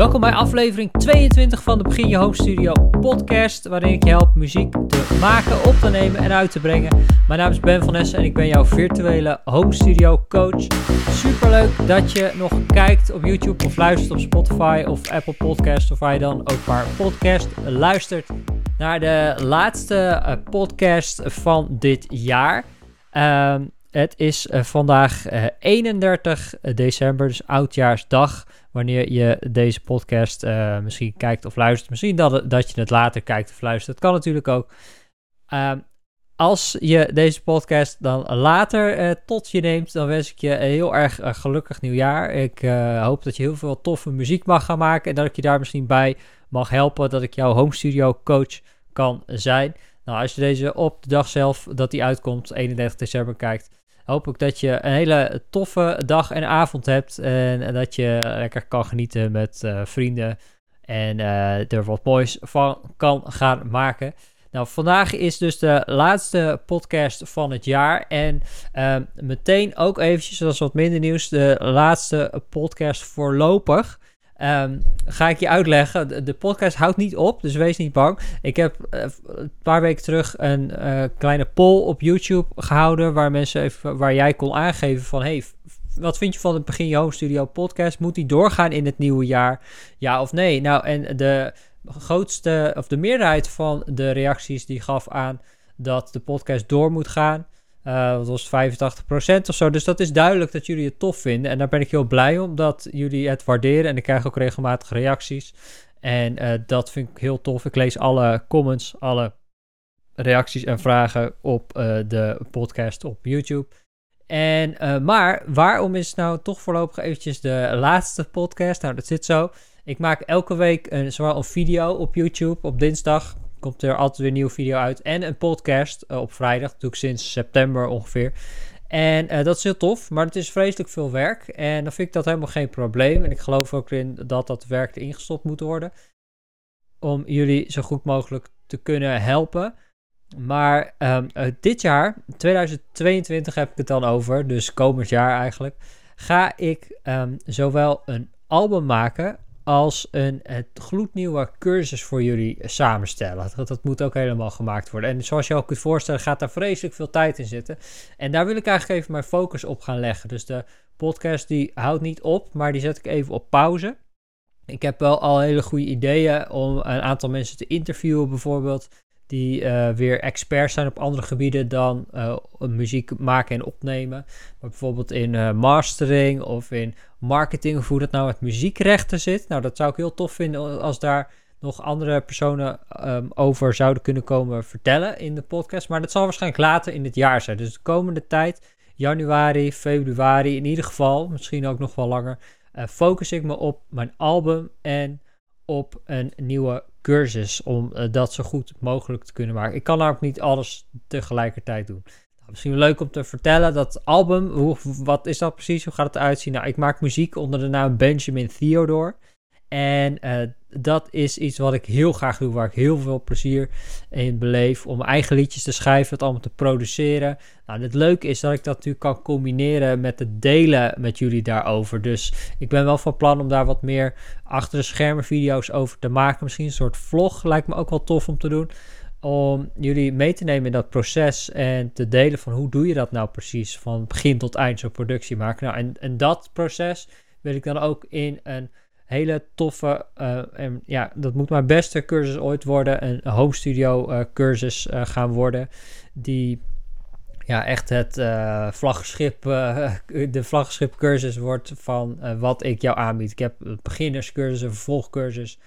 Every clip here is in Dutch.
Welkom bij aflevering 22 van de Begin Je Home Studio podcast, waarin ik je help muziek te maken, op te nemen en uit te brengen. Mijn naam is Ben van Essen en ik ben jouw virtuele home studio coach. Superleuk dat je nog kijkt op YouTube of luistert op Spotify of Apple Podcast of waar je dan ook maar podcast luistert naar de laatste eh, podcast van dit jaar. Ehm, het is uh, vandaag uh, 31 december, dus oudjaarsdag. Wanneer je deze podcast uh, misschien kijkt of luistert. Misschien dat, dat je het later kijkt of luistert. Dat kan natuurlijk ook. als je deze podcast dan later tot je neemt, dan wens ik je een heel erg gelukkig nieuwjaar. Ik hoop dat je heel veel toffe muziek mag gaan maken. En dat ik je daar misschien bij mag helpen. Dat ik jouw home studio coach kan zijn. Nou, als je deze op de dag zelf dat die uitkomt, 31 december, kijkt, hoop ik dat je een hele toffe dag en avond hebt. En, dat je lekker kan genieten met uh, vrienden. En uh, er wat moois van kan gaan maken. Nou, vandaag is dus de laatste podcast van het jaar. En uh, meteen ook eventjes, dat is wat minder nieuws, de laatste podcast voorlopig. Um, ga ik je uitleggen. De, podcast houdt niet op, dus wees niet bang. Ik heb uh, een paar weken terug een uh, kleine poll op YouTube gehouden. Waar mensen even, waar jij kon aangeven van hey, wat vind je van het Begin Je Home Studio podcast? Moet die doorgaan in het nieuwe jaar? Ja of nee? Nou, en de grootste, of de meerderheid van de reacties die gaf aan dat de podcast door moet gaan. Uh, dat was 85% of zo. Dus dat is duidelijk dat jullie het tof vinden. En daar ben ik heel blij om dat jullie het waarderen. En ik krijg ook regelmatig reacties. En uh, dat vind ik heel tof. Ik lees alle comments, alle reacties en vragen op uh, de podcast op YouTube. En, maar waarom is nou toch voorlopig eventjes de laatste podcast? Nou, dat zit zo. Ik maak elke week een, zowel een video op YouTube op dinsdag komt er altijd weer een nieuwe video uit. En een podcast uh, op vrijdag. Dat doe ik sinds september ongeveer. En uh, dat is heel tof, maar het is vreselijk veel werk. En dan vind ik dat helemaal geen probleem. En ik geloof ook in dat dat werk erin gestopt moet worden. Om jullie zo goed mogelijk te kunnen helpen. Maar um, uh, dit jaar, 2022 heb ik het dan over, dus komend jaar eigenlijk, ga ik um, zowel een album maken als een het gloednieuwe cursus voor jullie samenstellen. Dat, dat, moet ook helemaal gemaakt worden. En zoals je ook kunt voorstellen, gaat daar vreselijk veel tijd in zitten. En daar wil ik eigenlijk even mijn focus op gaan leggen. Dus de podcast die houdt niet op, maar die zet ik even op pauze. Ik heb wel al hele goede ideeën om een aantal mensen te interviewen, bijvoorbeeld die uh, weer experts zijn op andere gebieden dan uh, muziek maken en opnemen. Maar bijvoorbeeld in uh, mastering of in marketing, of hoe dat nou met muziekrechten zit. Nou, dat zou ik heel tof vinden als daar nog andere personen um, over zouden kunnen komen vertellen in de podcast. Maar dat zal waarschijnlijk later in het jaar zijn. Dus de komende tijd, januari, februari, in ieder geval, misschien ook nog wel langer, focus ik me op mijn album en op een nieuwe cursus om uh, dat zo goed mogelijk te kunnen maken. Ik kan namelijk niet alles tegelijkertijd doen. Nou, misschien leuk om te vertellen, dat album, hoe, wat is dat precies? Hoe gaat het eruit zien? Nou, ik maak muziek onder de naam Benjamin Theodore. En uh, dat is iets wat ik heel graag doe, waar ik heel veel plezier in beleef. Om eigen liedjes te schrijven, het allemaal te produceren. Nou, het leuke is dat ik dat natuurlijk kan combineren met het delen met jullie daarover. Dus ik ben wel van plan om daar wat meer achter de schermen video's over te maken. Misschien een soort vlog lijkt me ook wel tof om te doen. Om jullie mee te nemen in dat proces en te delen van hoe doe je dat nou precies. Van begin tot eind zo'n productie maken. Nou, en, en dat proces wil ik dan ook in een hele toffe, uh, en ja, dat moet mijn beste cursus ooit worden. Een home studio uh, cursus uh, gaan worden. Die ja, echt het vlaggenschip, de vlaggenschip cursus wordt van wat ik jou aanbied. Ik heb beginnerscursus, een vervolgcursus.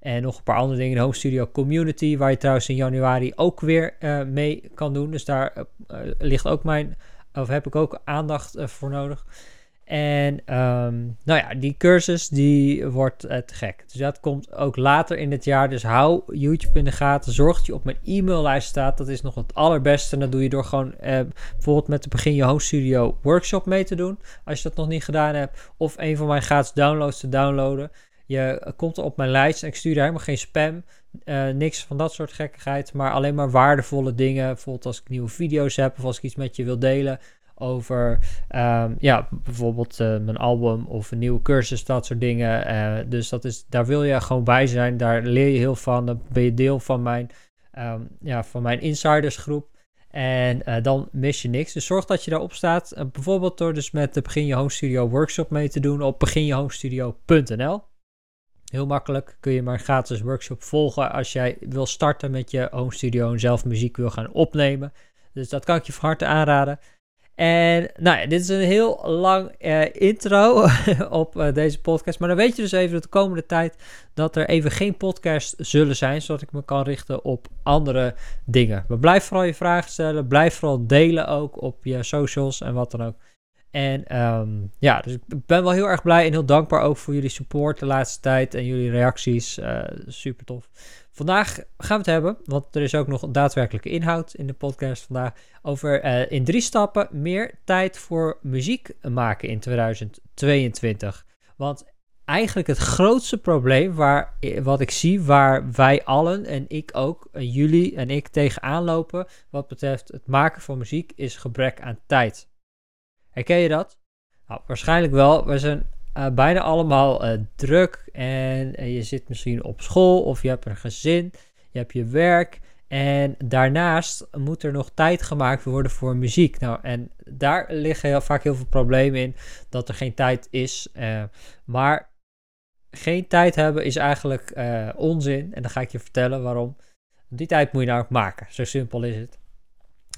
En nog een paar andere dingen. De Home Studio Community, waar je trouwens in januari ook weer mee kan doen. Dus daar ligt ook mijn, of heb ik ook aandacht voor nodig. En um, nou ja, die cursus die wordt uh, te gek. Dus dat komt ook later in het jaar. Dus hou YouTube in de gaten. Zorg dat je op mijn e-maillijst staat. Dat is nog het allerbeste. En dat doe je door gewoon uh, bijvoorbeeld met de Begin Je Home Studio workshop mee te doen. Als je dat nog niet gedaan hebt. Of een van mijn gratis downloads te downloaden. Je komt op mijn lijst en ik stuur daar helemaal geen spam. Niks van dat soort gekkigheid. Maar alleen maar waardevolle dingen. Bijvoorbeeld als ik nieuwe video's heb. Of als ik iets met je wil delen over ehm, ja, bijvoorbeeld eh, mijn album of een nieuwe cursus, dat soort dingen. Eh, dus dat is, daar wil je gewoon bij zijn. Daar leer je heel van. Dan ben je deel van mijn, um, ja, van mijn insidersgroep. En uh, dan mis je niks. Dus zorg dat je daarop staat. bijvoorbeeld door dus met de Begin Je Home Studio workshop mee te doen op beginjehomestudio.nl. Heel makkelijk kun je maar een gratis workshop volgen als jij wil starten met je home studio en zelf muziek wil gaan opnemen. Dus dat kan ik je van harte aanraden. En nou ja, dit is een heel lang uh, intro op uh, deze podcast. Maar dan weet je dus even dat de komende tijd dat er even geen podcast zullen zijn. Zodat ik me kan richten op andere dingen. Maar blijf vooral je vragen stellen. Blijf vooral delen ook op je socials en wat dan ook. En um, ja, dus ik ben wel heel erg blij en heel dankbaar ook voor jullie support de laatste tijd en jullie reacties. Uh, super tof. Vandaag gaan we het hebben, want er is ook nog daadwerkelijke inhoud in de podcast vandaag, over uh, in drie stappen meer tijd voor muziek maken in 2022. Want eigenlijk het grootste probleem waar, wat ik zie, waar wij allen en ik ook, en jullie en ik tegenaan lopen, wat betreft het maken van muziek, is gebrek aan tijd. Herken je dat? Nou, waarschijnlijk wel. We zijn uh, bijna allemaal uh, druk en uh, je zit misschien op school of je hebt een gezin, je hebt je werk en daarnaast moet er nog tijd gemaakt worden voor muziek. Nou, en daar liggen heel, vaak heel veel problemen in dat er geen tijd is. maar geen tijd hebben is eigenlijk onzin en dan ga ik je vertellen waarom. Die tijd moet je nou ook maken. Zo simpel is het.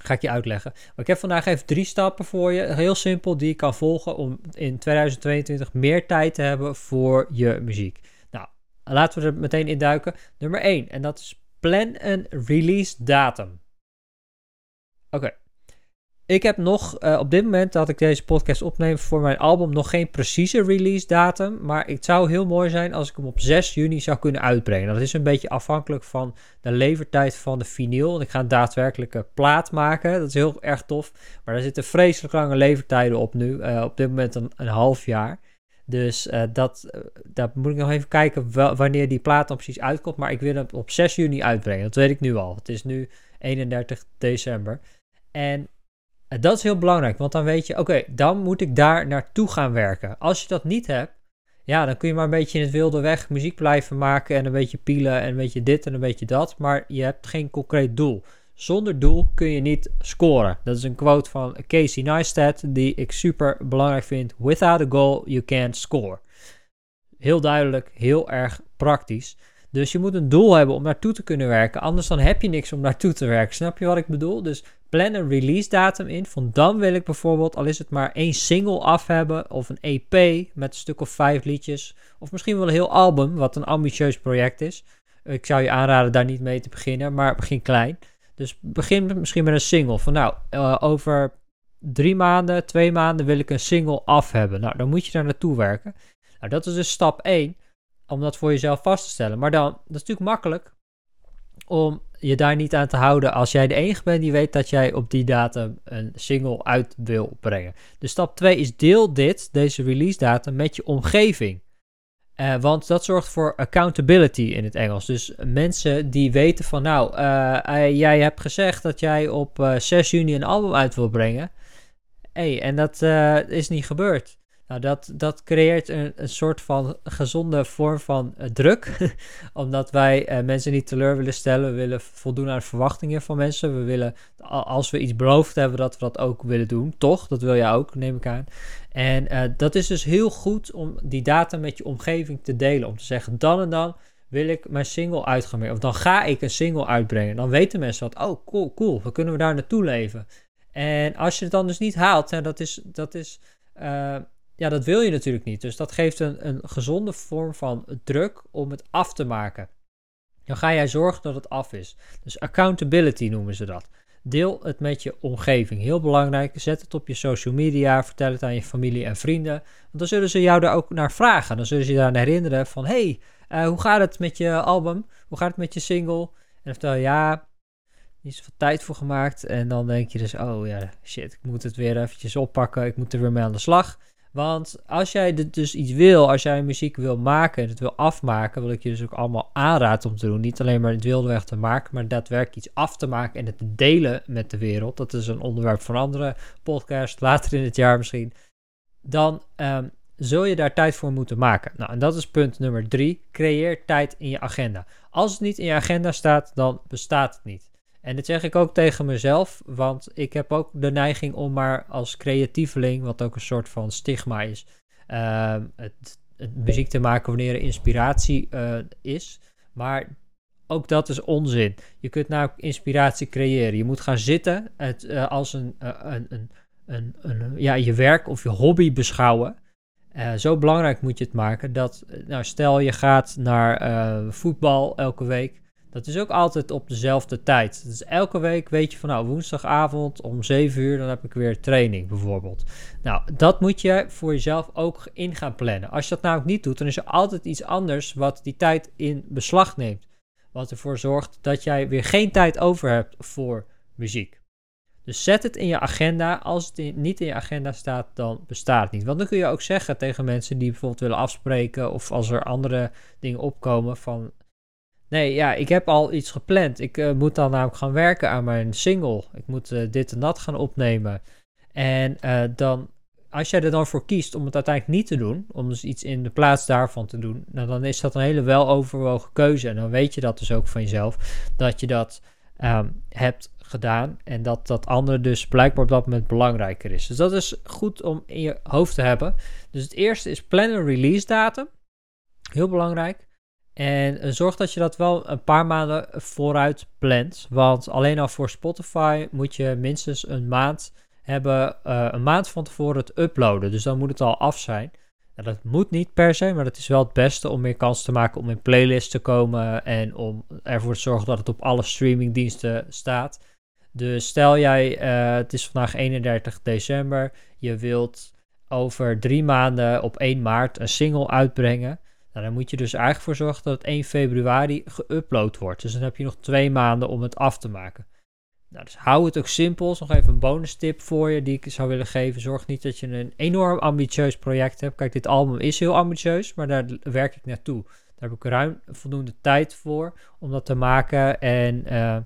Ga ik je uitleggen. Maar ik heb vandaag even drie stappen voor je. Heel simpel, die je kan volgen om in 2022 meer tijd te hebben voor je muziek. Nou, laten we er meteen in duiken. Nummer 1, en dat is plan een release datum. Oké. Ik heb nog, uh, op dit moment dat ik deze podcast opneem voor mijn album, nog geen precieze release datum. Maar het zou heel mooi zijn als ik hem op 6 juni zou kunnen uitbrengen. Dat is een beetje afhankelijk van de levertijd van de vinyl. Ik ga een daadwerkelijke plaat maken. Dat is heel erg tof. Maar daar zitten vreselijk lange levertijden op nu. Uh, op dit moment een, een half jaar. Dus uh, dat, daar moet ik nog even kijken wanneer die plaat dan precies uitkomt. Maar ik wil hem op 6 juni uitbrengen. Dat weet ik nu al. Het is nu 31 december. En dat is heel belangrijk, want dan weet je, oké, dan moet ik daar naartoe gaan werken. Als je dat niet hebt, ja, dan kun je maar een beetje in het wilde weg muziek blijven maken en een beetje pielen en een beetje dit en een beetje dat, maar je hebt geen concreet doel. Zonder doel kun je niet scoren. Dat is een quote van Casey Neistat die ik super belangrijk vind. Without a goal, you can't score. Heel duidelijk, heel erg praktisch. Dus je moet een doel hebben om naartoe te kunnen werken. Anders dan heb je niks om naartoe te werken. Snap je wat ik bedoel? Dus plan een release datum in. Van dan wil ik bijvoorbeeld, al is het maar één single af hebben. Of een EP met een stuk of vijf liedjes. Of misschien wel een heel album, wat een ambitieus project is. Ik zou je aanraden daar niet mee te beginnen, maar begin klein. Dus begin misschien met een single. Van nou, uh, over drie maanden, twee maanden wil ik een single af hebben. Nou, dan moet je daar naartoe werken. Nou, dat is dus stap 1 om dat voor jezelf vast te stellen. Maar dan, dat is natuurlijk makkelijk om je daar niet aan te houden als jij de enige bent die weet dat jij op die datum een single uit wil brengen. Dus stap 2 is deel dit, deze release datum, met je omgeving. Uh, want dat zorgt voor accountability in het Engels. Dus mensen die weten van, nou, uh, jij hebt gezegd dat jij op uh, 6 juni een album uit wil brengen. hey, en dat is niet gebeurd. Nou, dat, dat creëert een, een soort van gezonde vorm van uh, druk. Omdat wij uh, mensen niet teleur willen stellen. We willen voldoen aan verwachtingen van mensen. We willen, als we iets beloofd hebben, dat we dat ook willen doen. Toch? Dat wil jij ook, neem ik aan. En uh, dat is dus heel goed om die data met je omgeving te delen. Om te zeggen, dan en dan wil ik mijn single uitgaan. Of dan ga ik een single uitbrengen. Dan weten mensen dat, oh cool, cool. Dan kunnen we daar naartoe leven. En als je het dan dus niet haalt, hè, dat is... Dat is ja, dat wil je natuurlijk niet. Dus dat geeft een, een gezonde vorm van druk om het af te maken. Dan ga jij zorgen dat het af is. Dus accountability noemen ze dat. Deel het met je omgeving. Heel belangrijk. Zet het op je social media. Vertel het aan je familie en vrienden. Want dan zullen ze jou daar ook naar vragen. Dan zullen ze je daar herinneren van... hey, uh, hoe gaat het met je album? Hoe gaat het met je single? En dan vertel je... Ja, niet zoveel tijd voor gemaakt. En dan denk je dus... Oh ja, shit. Ik moet het weer eventjes oppakken. Ik moet er weer mee aan de slag. Want als jij dus iets wil, als jij muziek wil maken en het wil afmaken, wat ik je dus ook allemaal aanraad om te doen, niet alleen maar het wilde weg te maken, maar daadwerkelijk iets af te maken en het te delen met de wereld. Dat is een onderwerp van andere podcast, later in het jaar misschien. Dan um, zul je daar tijd voor moeten maken. Nou, en dat is punt nummer drie. Creëer tijd in je agenda. Als het niet in je agenda staat, dan bestaat het niet. En dit zeg ik ook tegen mezelf, want ik heb ook de neiging om maar als creatieveling, wat ook een soort van stigma is, uh, het, muziek te maken wanneer er inspiratie uh, is. Maar ook dat is onzin. Je kunt nou inspiratie creëren. Je moet gaan zitten het, uh, als een, een, een, een, een, ja, je werk of je hobby beschouwen. Zo belangrijk moet je het maken dat, nou, stel je gaat naar voetbal elke week. Dat is ook altijd op dezelfde tijd. Dus elke week weet je van nou woensdagavond om 7 uur, dan heb ik weer training bijvoorbeeld. Nou, dat moet je voor jezelf ook in gaan plannen. Als je dat nou ook niet doet, dan is er altijd iets anders wat die tijd in beslag neemt. Wat ervoor zorgt dat jij weer geen tijd over hebt voor muziek. Dus zet het in je agenda. Als het niet in je agenda staat, dan bestaat het niet. Want dan kun je ook zeggen tegen mensen die bijvoorbeeld willen afspreken. of als er andere dingen opkomen van. Nee, ja, ik heb al iets gepland. Ik uh, moet dan namelijk gaan werken aan mijn single. Ik moet uh, dit en dat gaan opnemen. En uh, dan, als jij er dan voor kiest om het uiteindelijk niet te doen, om dus iets in de plaats daarvan te doen, nou, dan is dat een hele weloverwogen keuze. En dan weet je dat dus ook van jezelf, dat je dat um, hebt gedaan. En dat dat andere dus blijkbaar op dat moment belangrijker is. Dus dat is goed om in je hoofd te hebben. Dus het eerste is plan een release datum. Heel belangrijk. En eh, zorg dat je dat wel een paar maanden vooruit plant. Want alleen al voor Spotify moet je minstens een maand hebben. Uh, een maand van tevoren het uploaden. Dus dan moet het al af zijn. Nou, dat moet niet per se, maar dat is wel het beste om meer kans te maken om in playlists te komen. En om ervoor te zorgen dat het op alle streamingdiensten staat. Dus stel jij, uh, het is vandaag 31 december, je wilt over drie maanden op 1 maart een single uitbrengen. Nou, dan moet je dus eigenlijk voor zorgen dat het 1 februari geüpload wordt. Dus dan heb je nog twee maanden om het af te maken. Nou, dus hou het ook simpel. nog even een bonus tip voor je die ik zou willen geven. Zorg niet dat je een enorm ambitieus project hebt. Kijk, dit album is heel ambitieus, maar daar werk ik naartoe. Daar heb ik ruim voldoende tijd voor om dat te maken. En uh,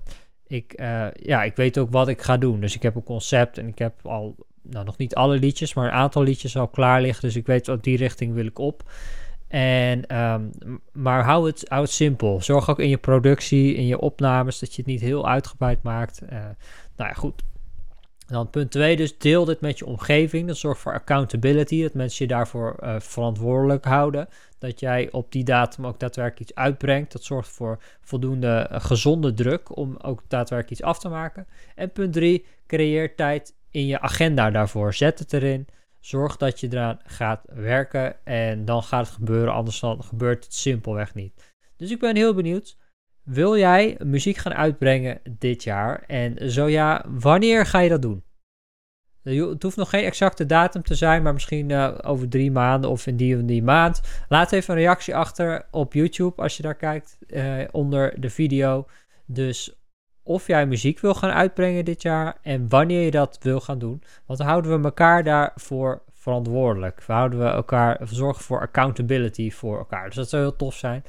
ik, uh, ja, ik weet ook wat ik ga doen. Dus ik heb een concept en ik heb al, nou nog niet alle liedjes, maar een aantal liedjes al klaar liggen. Dus ik weet wat die richting wil ik op. En, um, maar hou het, simpel. Zorg ook in je productie, in je opnames, dat je het niet heel uitgebreid maakt. Uh, nou ja, goed. Dan punt 2, dus deel dit met je omgeving. Dat zorgt voor accountability, dat mensen je daarvoor uh, verantwoordelijk houden. Dat jij op die datum ook daadwerkelijk iets uitbrengt. Dat zorgt voor voldoende uh, gezonde druk om ook daadwerkelijk iets af te maken. En punt 3, creëer tijd in je agenda daarvoor. Zet het erin. Zorg dat je eraan gaat werken en dan gaat het gebeuren, anders dan gebeurt het simpelweg niet. Dus ik ben heel benieuwd. Wil jij muziek gaan uitbrengen dit jaar? En zo ja, wanneer ga je dat doen? Het hoeft nog geen exacte datum te zijn, maar misschien uh, over drie maanden of in die of die maand. Laat even een reactie achter op YouTube als je daar kijkt uh, onder de video. Dus of jij muziek wil gaan uitbrengen dit jaar en wanneer je dat wil gaan doen. Want dan houden we elkaar daarvoor verantwoordelijk. We houden we elkaar, zorgen voor accountability voor elkaar. Dus dat zou heel tof zijn.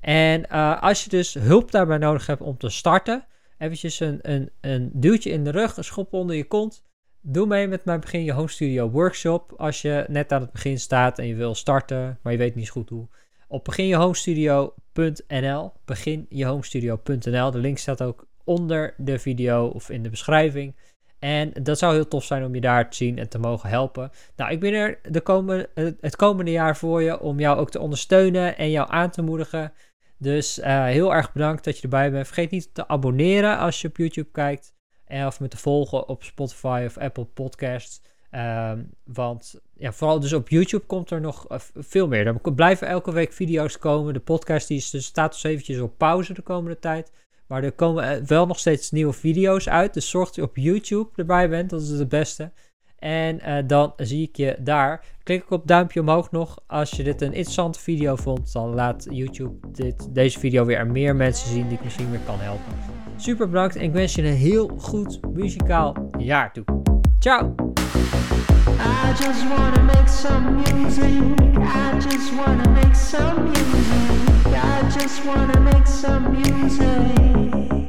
En uh, als je dus hulp daarbij nodig hebt om te starten, eventjes een, een, een duwtje in de rug, een schop onder je kont. Doe mee met mijn Begin Je Home Studio workshop. Als je net aan het begin staat en je wil starten, maar je weet niet goed hoe. Op beginjehomestudio.nl beginjehomestudio.nl De link staat ook onder de video of in de beschrijving. En dat zou heel tof zijn om je daar te zien en te mogen helpen. Nou, ik ben er de komende, het komende jaar voor je om jou ook te ondersteunen en jou aan te moedigen. Dus uh, heel erg bedankt dat je erbij bent. Vergeet niet te abonneren als je op YouTube kijkt. En of me te volgen op Spotify of Apple Podcasts. Um, want ja, vooral dus op YouTube komt er nog uh, veel meer. Er blijven elke week video's komen. De podcast die is, dus staat dus eventjes op pauze de komende tijd. Maar er komen wel nog steeds nieuwe video's uit. Dus zorg dat je op YouTube erbij bent. Dat is het beste. En uh, dan zie ik je daar. Klik ook op duimpje omhoog nog. Als je dit een interessante video vond, dan laat YouTube dit, deze video weer aan meer mensen zien die ik misschien weer kan helpen. Super bedankt en ik wens je een heel goed muzikaal jaar toe. Ciao! Just wanna make some music. I just wanna make some music. I just wanna make some music.